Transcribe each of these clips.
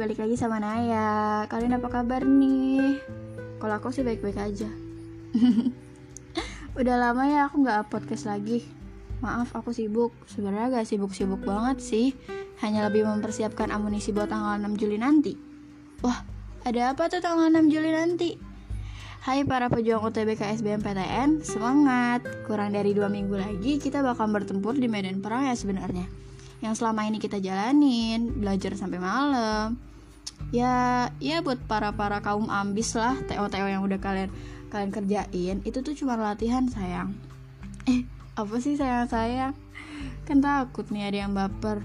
balik lagi sama Naya. Kalian apa kabar nih? Kalau aku sih baik-baik aja. Udah lama ya aku gak podcast lagi. Maaf aku sibuk. Sebenarnya gak sibuk-sibuk banget sih. Hanya lebih mempersiapkan amunisi buat tanggal 6 Juli nanti. Wah, ada apa tuh tanggal 6 Juli nanti? Hai para pejuang UTBK SBMPTN, semangat! Kurang dari dua minggu lagi kita bakal bertempur di medan perang ya sebenarnya. Yang selama ini kita jalanin belajar sampai malam ya ya buat para para kaum ambis lah TO TO yang udah kalian kalian kerjain itu tuh cuma latihan sayang. Eh apa sih sayang sayang? Kan takut nih ada yang baper.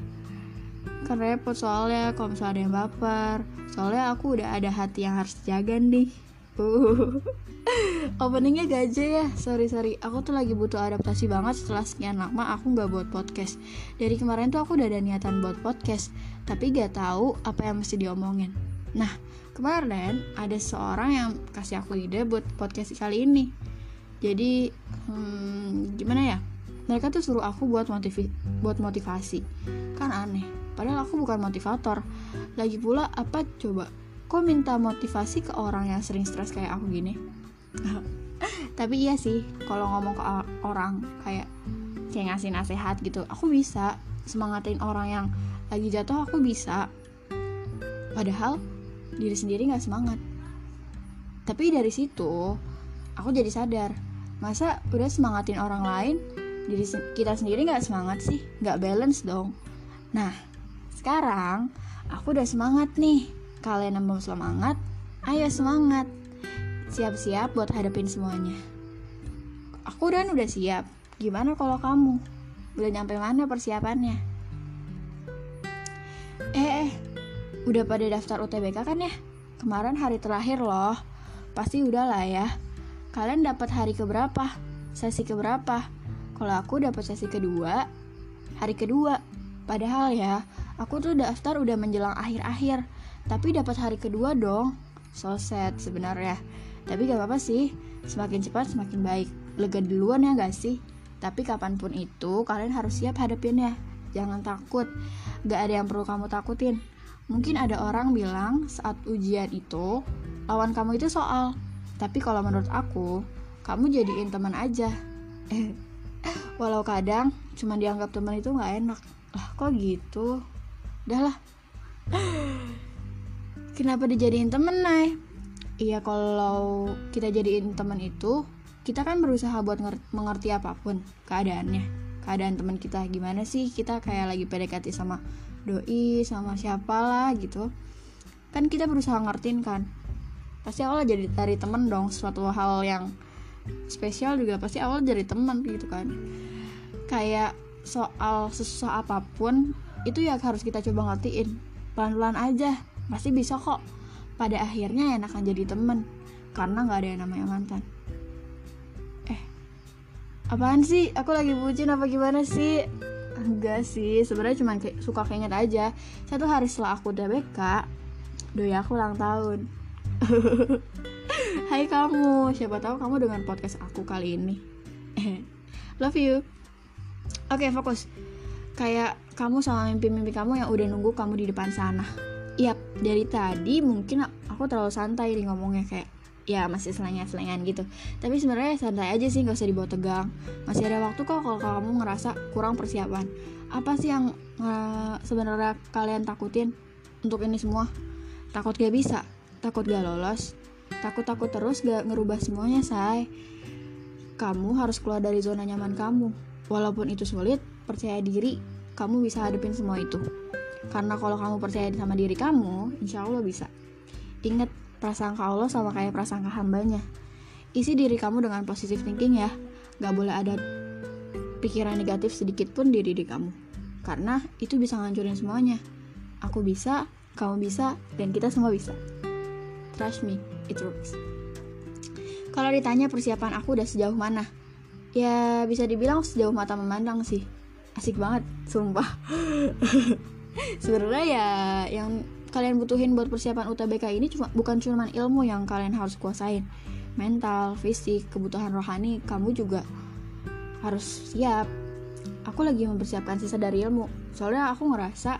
Kan repot soalnya kalau misalnya ada yang baper. Soalnya aku udah ada hati yang harus jaga nih uh openingnya gaje ya. Sorry sorry. Aku tuh lagi butuh adaptasi banget setelah sekian lama aku nggak buat podcast. Dari kemarin tuh aku udah ada niatan buat podcast tapi gak tahu apa yang mesti diomongin. Nah kemarin ada seorang yang kasih aku ide buat podcast kali ini. Jadi hmm, gimana ya? Mereka tuh suruh aku buat motivi buat motivasi. Kan aneh. Padahal aku bukan motivator. Lagi pula apa coba kok minta motivasi ke orang yang sering stres kayak aku gini? Tapi iya sih kalau ngomong ke orang kayak kayak ngasih nasihat gitu aku bisa semangatin orang yang lagi jatuh aku bisa. Padahal diri sendiri nggak semangat. Tapi dari situ aku jadi sadar masa udah semangatin orang lain diri kita sendiri nggak semangat sih? Nggak balance dong. Nah sekarang aku udah semangat nih kalian yang belum semangat ayo semangat siap-siap buat hadapin semuanya. Aku dan udah siap. Gimana kalau kamu? Udah nyampe mana persiapannya? Eh, eh, udah pada daftar UTBK kan ya? Kemarin hari terakhir loh. Pasti udah lah ya. Kalian dapat hari keberapa? Sesi keberapa? Kalau aku dapat sesi kedua, hari kedua. Padahal ya, aku tuh daftar udah menjelang akhir-akhir. Tapi dapat hari kedua dong. So sad sebenarnya tapi gak apa-apa sih, semakin cepat semakin baik. Lega duluan ya gak sih? Tapi kapan pun itu, kalian harus siap hadapinnya. Jangan takut, gak ada yang perlu kamu takutin. Mungkin ada orang bilang saat ujian itu, lawan kamu itu soal. Tapi kalau menurut aku, kamu jadiin teman aja. Walau kadang cuma dianggap teman itu gak enak. Lah kok gitu? Dah lah. Kenapa dijadiin temen, Nay? Iya kalau kita jadiin teman itu kita kan berusaha buat mengerti apa pun keadaannya. Keadaan teman kita gimana sih? Kita kayak lagi PDKT sama doi sama siapa lah gitu. Kan kita berusaha ngertiin kan? Pasti awal jadi dari temen dong suatu hal yang spesial juga pasti awal dari teman gitu kan? Kayak soal sesusah apa pun itu ya harus kita coba ngertiin. Pelan-pelan aja pasti bisa kok pada akhirnya enakan jadi temen karena nggak ada yang namanya mantan eh apaan sih aku lagi bucin apa gimana sih enggak sih sebenarnya cuma kayak suka keinget aja satu hari setelah aku udah BK doi aku ulang tahun Hai kamu, siapa tahu kamu dengan podcast aku kali ini. Love you. Oke, okay, fokus. Kayak kamu sama mimpi-mimpi kamu yang udah nunggu kamu di depan sana. Yap, dari tadi mungkin aku terlalu santai nih ngomongnya kayak ya masih selengan-selengan gitu. Tapi sebenarnya santai aja sih nggak usah dibawa tegang. Masih ada waktu kok kalau kamu ngerasa kurang persiapan. Apa sih yang uh, sebenarnya kalian takutin untuk ini semua? Takut gak bisa takut gak lolos takut-takut terus gak ngerubah semuanya say. Kamu harus keluar dari zona nyaman kamu. Walaupun itu sulit percaya diri kamu bisa hadapin semua itu karena kalau kamu percaya sama diri kamu, insya Allah bisa. Ingat, prasangka Allah sama kayak prasangka hambanya. Isi diri kamu dengan positive thinking ya. Gak boleh ada pikiran negatif sedikit pun di diri kamu. Karena itu bisa ngancurin semuanya. Aku bisa, kamu bisa, dan kita semua bisa. Trust me, it works. Kalau ditanya persiapan aku udah sejauh mana? Ya bisa dibilang sejauh mata memandang sih. Asik banget, sumpah. sebenarnya ya yang kalian butuhin buat persiapan UTBK ini cuma bukan cuma ilmu yang kalian harus kuasain. Mental fisik kebutuhan rohani kamu juga harus siap. Aku lagi mempersiapkan sisa dari ilmu. Soalnya aku ngerasa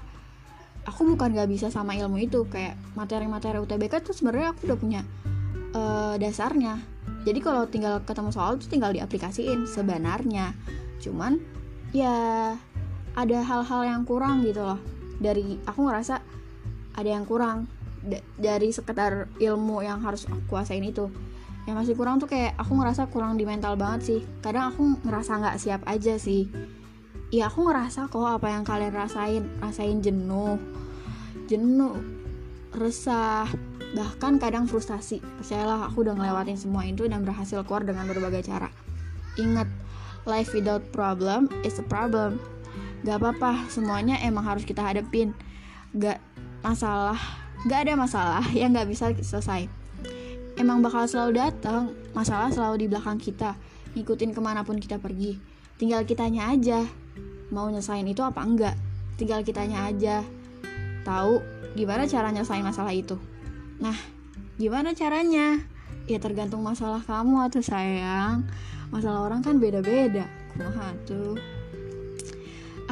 aku bukan gak bisa sama ilmu itu. Kayak materi-materi UTBK tuh sebenarnya aku udah punya uh, dasarnya. Jadi kalau tinggal ketemu soal tuh tinggal diaplikasiin sebenarnya. Cuman ya ada hal-hal yang kurang gitu loh dari aku ngerasa ada yang kurang. Dari sekedar ilmu yang harus aku kuasain itu. Yang masih kurang tuh kayak aku ngerasa kurang di mental banget sih. Kadang aku ngerasa nggak siap aja sih. Ya aku ngerasa kok apa yang kalian rasain rasain jenuh. Jenuh resah bahkan kadang frustasi. Percayalah aku udah ngelewatin semua itu dan berhasil keluar dengan berbagai cara. Ingat life without problem is a problem gak apa-apa semuanya emang harus kita hadepin. Gak masalah gak ada masalah yang gak bisa selesai. Emang bakal selalu datang masalah selalu di belakang kita. Ngikutin ke mana pun kita pergi. Tinggal kitanya aja mau nyesain itu apa enggak. Tinggal kitanya aja. Tahu gimana cara nyelesain masalah itu. Nah gimana caranya? Ya tergantung masalah kamu atau sayang. Masalah orang kan beda-beda. Kumaha tuh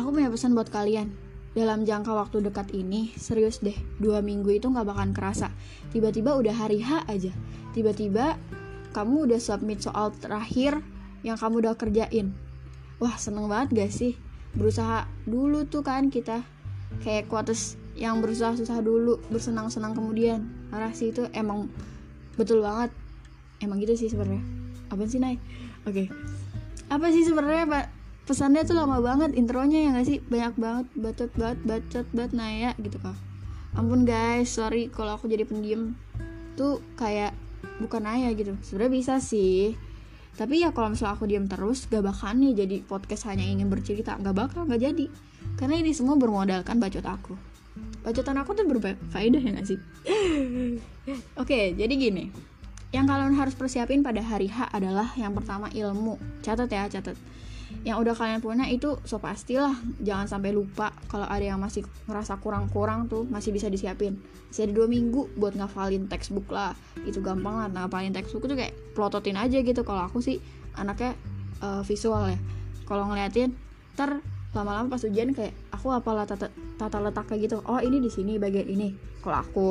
Aku punya pesan buat kalian. Dalam jangka waktu dekat ini, serius deh, dua minggu itu gak bakalan kerasa. Tiba-tiba udah hari H aja. Tiba-tiba kamu udah submit soal terakhir yang kamu udah kerjain. Wah, seneng banget gak sih? Berusaha dulu tuh kan kita. Kayak kuates yang berusaha susah dulu, bersenang-senang kemudian. Parah sih itu emang betul banget. Emang gitu sih sebenarnya. Apa sih, Nay? Oke. Okay. Apa sih sebenarnya, Pak? Pesannya tuh lama banget intronya ya gak sih? Banyak banget bacot banget bacot banget Naya gitu kak. Ampun guys sorry kalau aku jadi pendiam. Tuh kayak bukan Naya gitu. Sebenarnya bisa sih. Tapi ya kalau misalnya aku diam terus gak bakal nih jadi podcast hanya ingin bercerita. Gak bakal gak jadi. Karena ini semua bermodalkan bacot aku. Bacotan aku tuh berfaedah ya gak sih? Oke jadi gini. Yang kalian harus persiapin pada hari H adalah yang pertama ilmu. Catat ya catat yang udah kalian punya itu so pastilah jangan sampai lupa kalau ada yang masih ngerasa kurang-kurang tuh masih bisa disiapin. Masih ada dua minggu buat ngafalin textbook lah. Itu gampang lah ngafalin textbook tuh kayak plototin aja gitu. Kalau aku sih anaknya uh, visual ya. Kalau ngeliatin ter lama-lama pas ujian kayak aku apalah tata, tata letak kayak gitu. Oh ini di sini bagian ini. Kalau aku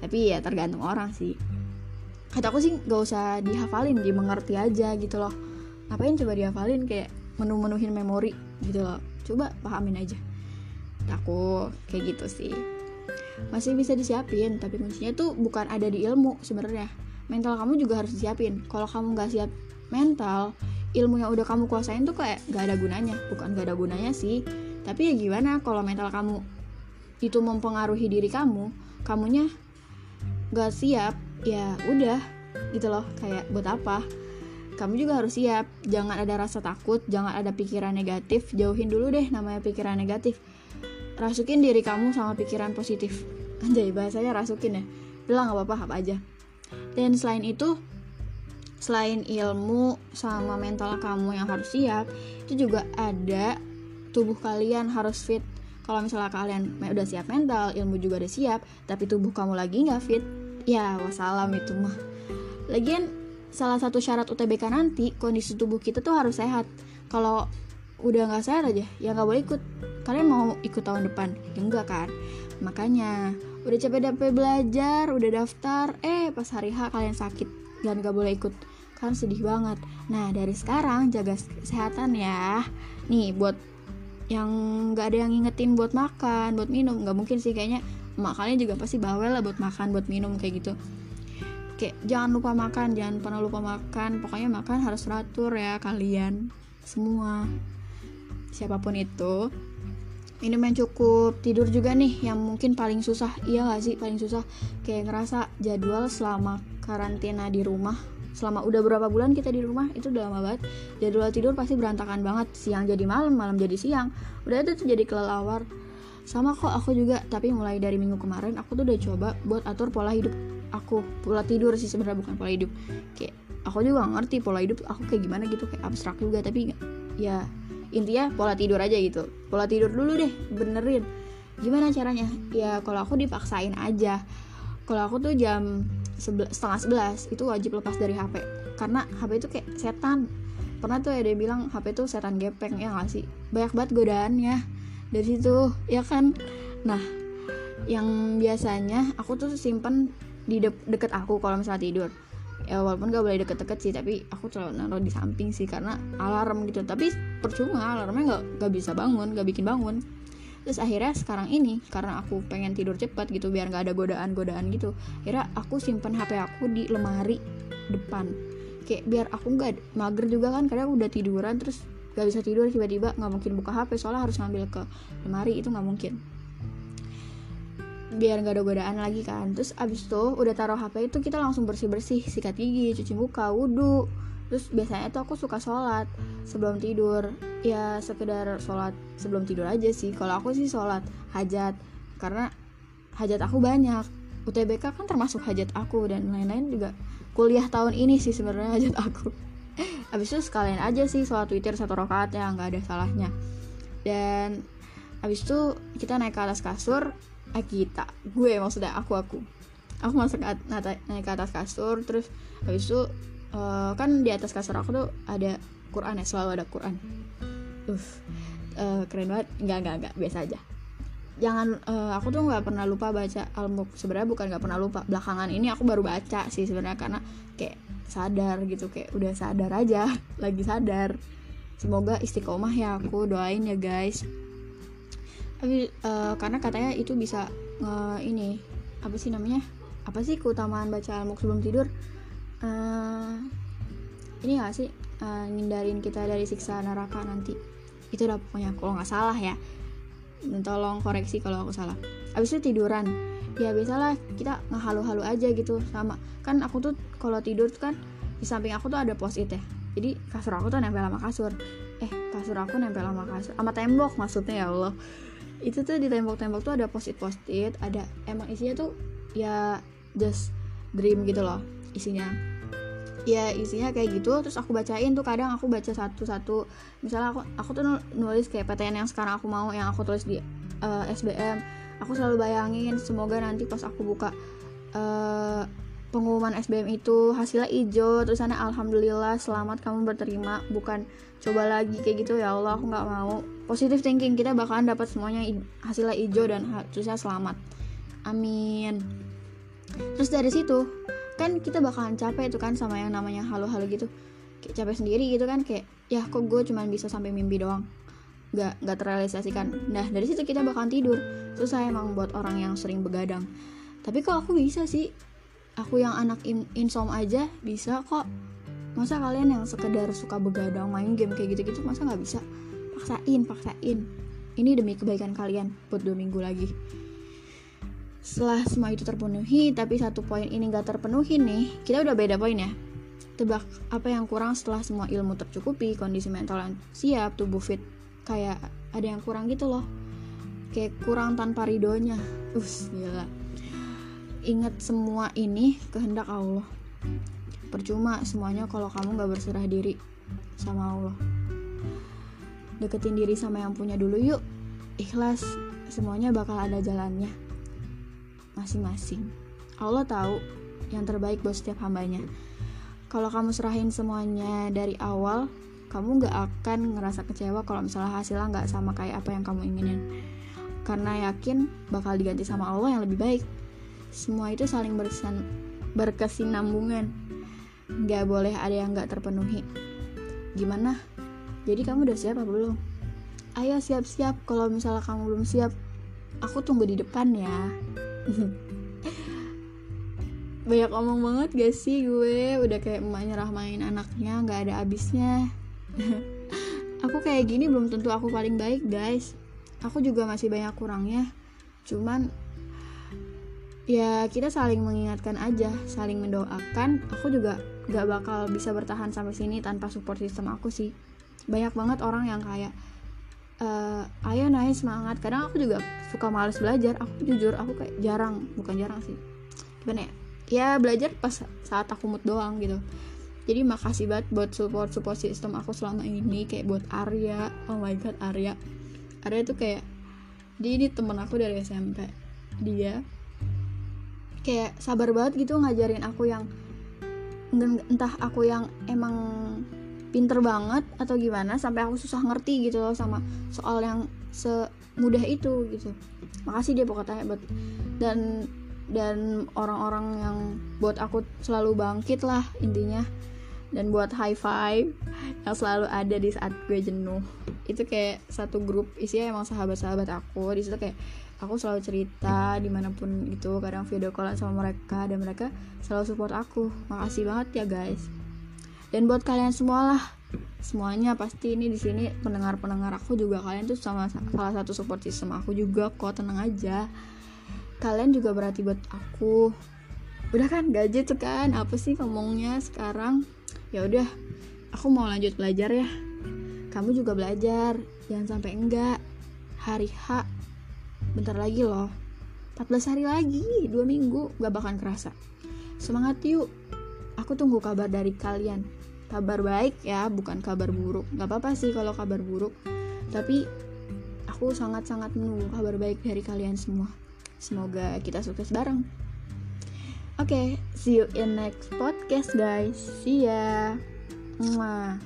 tapi ya tergantung orang sih. Kata aku sih gak usah dihafalin dimengerti aja gitu loh. Ngapain coba dihafalin? Kayak menu-menuhin memori gitu loh. Coba pahamin aja. Aku kayak gitu sih. Masih bisa disiapin tapi kuncinya tuh bukan ada di ilmu sebenarnya. Mental kamu juga harus disiapin. Kalau kamu nggak siap mental ilmu yang udah kamu kuasain tuh kayak gak ada gunanya. Bukan gak ada gunanya sih. Tapi ya gimana kalau mental kamu itu mempengaruhi diri kamu kamunya gak siap ya udah gitu loh. Kayak buat apa kamu juga harus siap. Jangan ada rasa takut jangan ada pikiran negatif. Jauhin dulu deh namanya pikiran negatif. Rasukin diri kamu sama pikiran positif. Anjay bahasanya rasukin ya. Bilang nggak apa-apa apa aja. Dan selain itu selain ilmu sama mental kamu yang harus siap itu juga ada tubuh kalian harus fit. Kalau misalnya kalian udah siap mental ilmu juga udah siap tapi tubuh kamu lagi nggak fit ya wassalam itu mah. Lagian salah satu syarat UTBK nanti kondisi tubuh kita tuh harus sehat. Kalau udah nggak sehat aja ya nggak boleh ikut. Kalian mau ikut tahun depan? Ya enggak kan? Makanya udah capek-capek belajar udah daftar eh pas hari H kalian sakit dan gak boleh ikut. Kan sedih banget. Nah dari sekarang jaga kesehatan ya. Nih buat yang nggak ada yang ngingetin buat makan buat minum nggak mungkin sih kayaknya. Mak kalian juga pasti bawel lah buat makan buat minum kayak gitu kayak jangan lupa makan jangan pernah lupa makan. Pokoknya makan harus teratur ya kalian semua. Siapa pun itu. Minum yang cukup tidur juga nih yang mungkin paling susah. Iya gak sih paling susah? Kayak ngerasa jadwal selama karantina di rumah selama udah berapa bulan kita di rumah itu udah lama banget. Jadwal tidur pasti berantakan banget. Siang jadi malam malam jadi siang. Udah itu tuh jadi kelelawar. Sama kok aku juga tapi mulai dari minggu kemarin aku tuh udah coba buat atur pola hidup aku pola tidur sih sebenarnya bukan pola hidup. Kayak aku juga ngerti pola hidup aku kayak gimana gitu kayak abstrak juga tapi ya intinya pola tidur aja gitu. Pola tidur dulu deh benerin. Gimana caranya? Ya kalau aku dipaksain aja. Kalau aku tuh jam setengah sebelas itu wajib lepas dari HP karena HP itu kayak setan. Pernah tuh ada yang bilang HP itu setan gepeng ya gak sih? Banyak banget godaannya dari situ ya kan? Nah yang biasanya aku tuh simpen di de deket aku kalau misalnya tidur. Ya walaupun gak boleh deket-deket sih tapi aku selalu naruh di samping sih karena alarm gitu. Tapi percuma alarmnya nggak nggak bisa bangun nggak bikin bangun. Terus akhirnya sekarang ini karena aku pengen tidur cepat gitu biar nggak ada godaan-godaan gitu akhirnya aku simpen HP aku di lemari depan. Kayak biar aku nggak mager juga kan karena udah tiduran terus gak bisa tidur tiba-tiba nggak mungkin buka HP soalnya harus ngambil ke lemari itu nggak mungkin biar nggak ada godaan lagi kan. Terus abis itu udah taruh HP itu kita langsung bersih bersih sikat gigi cuci muka wudhu. Terus biasanya tuh aku suka sholat sebelum tidur. Ya sekedar sholat sebelum tidur aja sih. Kalau aku sih sholat hajat karena hajat aku banyak. UTBK kan termasuk hajat aku dan lain-lain juga kuliah tahun ini sih sebenarnya hajat aku. Abis itu sekalian aja sih sholat witir satu rakaat ya nggak ada salahnya. Dan abis itu kita naik ke atas kasur eh kita gue maksudnya aku aku. Aku masuk naik ke atas kasur terus habis itu uh, kan di atas kasur aku tuh ada Quran ya selalu ada Quran. Uh, keren banget. Nggak nggak nggak. Biasa aja. Jangan uh, aku tuh nggak pernah lupa baca al-muk sebenarnya bukan nggak pernah lupa. Belakangan ini aku baru baca sih sebenarnya karena kayak sadar gitu. Kayak udah sadar aja. Lagi sadar. Semoga istiqomah ya aku. Doain ya guys tapi uh, karena katanya itu bisa uh, ini apa sih namanya? Apa sih keutamaan baca al sebelum tidur? Uh, ini gak sih uh, ngindarin kita dari siksa neraka nanti? Itu udah pokoknya kalau nggak salah ya. Tolong koreksi kalau aku salah. Abis itu tiduran. Ya biasalah kita ngehalu-halu aja gitu sama. Kan aku tuh kalau tidur tuh kan di samping aku tuh ada post it ya. Jadi kasur aku tuh nempel sama kasur. Eh kasur aku nempel sama kasur sama tembok maksudnya ya Allah itu tuh di tembok-tembok tuh ada post-it ada emang isinya tuh ya just dream gitu loh isinya. Ya isinya kayak gitu terus aku bacain tuh kadang aku baca satu-satu. Misalnya aku aku tuh nulis kayak PTN yang sekarang aku mau yang aku tulis di uh, eh, SBM aku selalu bayangin semoga nanti pas aku buka uh, pengumuman SBM itu hasilnya hijau terus sana alhamdulillah selamat kamu berterima. Bukan coba lagi kayak gitu ya Allah aku nggak mau. Positive thinking kita bakalan dapat semuanya hasilnya hijau dan terusnya selamat. Amin. Terus dari situ kan kita bakalan capek itu kan sama yang namanya halo-halo gitu. Kayak capek sendiri gitu kan kayak ya kok gue cuma bisa sampai mimpi doang. Nggak nggak terrealisasikan. Nah dari situ kita bakalan tidur. Terus saya emang buat orang yang sering begadang. Tapi kok aku bisa sih aku yang anak in insom aja bisa kok. Masa kalian yang sekedar suka begadang main game kayak gitu-gitu masa nggak bisa? Paksain paksain. Ini demi kebaikan kalian buat dua minggu lagi. Setelah semua itu terpenuhi tapi satu poin ini gak terpenuhi nih kita udah beda poin ya. Tebak apa yang kurang setelah semua ilmu tercukupi kondisi mental yang siap tubuh fit kayak ada yang kurang gitu loh. Kayak kurang tanpa ridonya us gila Ingat semua ini kehendak Allah. Percuma semuanya kalau kamu gak berserah diri sama Allah. Deketin diri sama yang punya dulu yuk. Ikhlas, semuanya bakal ada jalannya. Masing-masing. Allah tahu yang terbaik buat setiap hambanya. Kalau kamu serahin semuanya dari awal, kamu gak akan ngerasa kecewa kalau misalnya hasilnya gak sama kayak apa yang kamu inginin. Karena yakin bakal diganti sama Allah yang lebih baik semua itu saling berkesan, berkesinambungan. Nggak boleh ada yang nggak terpenuhi. Gimana? Jadi kamu udah siap apa belum? Ayo siap-siap kalau misalnya kamu belum siap aku tunggu di depan ya. Banyak omong banget gak sih gue? Udah kayak emaknya rahmain anaknya nggak ada abisnya aku kayak gini belum tentu aku paling baik guys. Aku juga masih banyak kurangnya. Cuman ya kita saling mengingatkan aja saling mendoakan. Aku juga gak bakal bisa bertahan sampai sini tanpa support sistem aku sih. Banyak banget orang yang kayak uh, ayo naik semangat. Kadang aku juga suka males belajar. Aku jujur aku kayak jarang bukan jarang sih. Gimana ya? Ya belajar pas saat aku mood doang gitu. Jadi makasih banget buat support support sistem aku selama ini kayak buat Arya. Oh my god Arya. Arya tuh kayak dia ini temen aku dari SMP dia kayak sabar banget gitu ngajarin aku yang entah aku yang emang pinter banget atau gimana sampai aku susah ngerti gitu loh sama soal yang se semudah itu gitu. Makasih dia pokoknya buat dan dan orang-orang yang buat aku selalu bangkit lah intinya dan buat high five yang selalu ada di saat gue jenuh. Itu kayak satu grup isinya emang sahabat-sahabat aku. Di situ kayak aku selalu cerita di mana pun gitu kadang video call sama mereka dan mereka selalu support aku. Makasih banget ya guys. Dan buat kalian semua lah semuanya pasti ini di sini pendengar-pendengar aku juga. Kalian tuh sama salah satu support system aku juga kok tenang aja. Kalian juga berarti buat aku. Udah kan gajet tuh kan? Apa sih ngomongnya sekarang ya udah aku mau lanjut belajar ya. Kamu juga belajar jangan sampai enggak. Hari H bentar lagi loh. 14 hari lagi dua minggu gak bakal kerasa. Semangat yuk. Aku tunggu kabar dari kalian. Kabar baik ya bukan kabar buruk. Gak apa-apa sih kalau kabar buruk. Tapi aku sangat-sangat menunggu kabar baik dari kalian semua. Semoga kita sukses bareng Oke, okay, see you in next podcast guys. See ya. Mwah.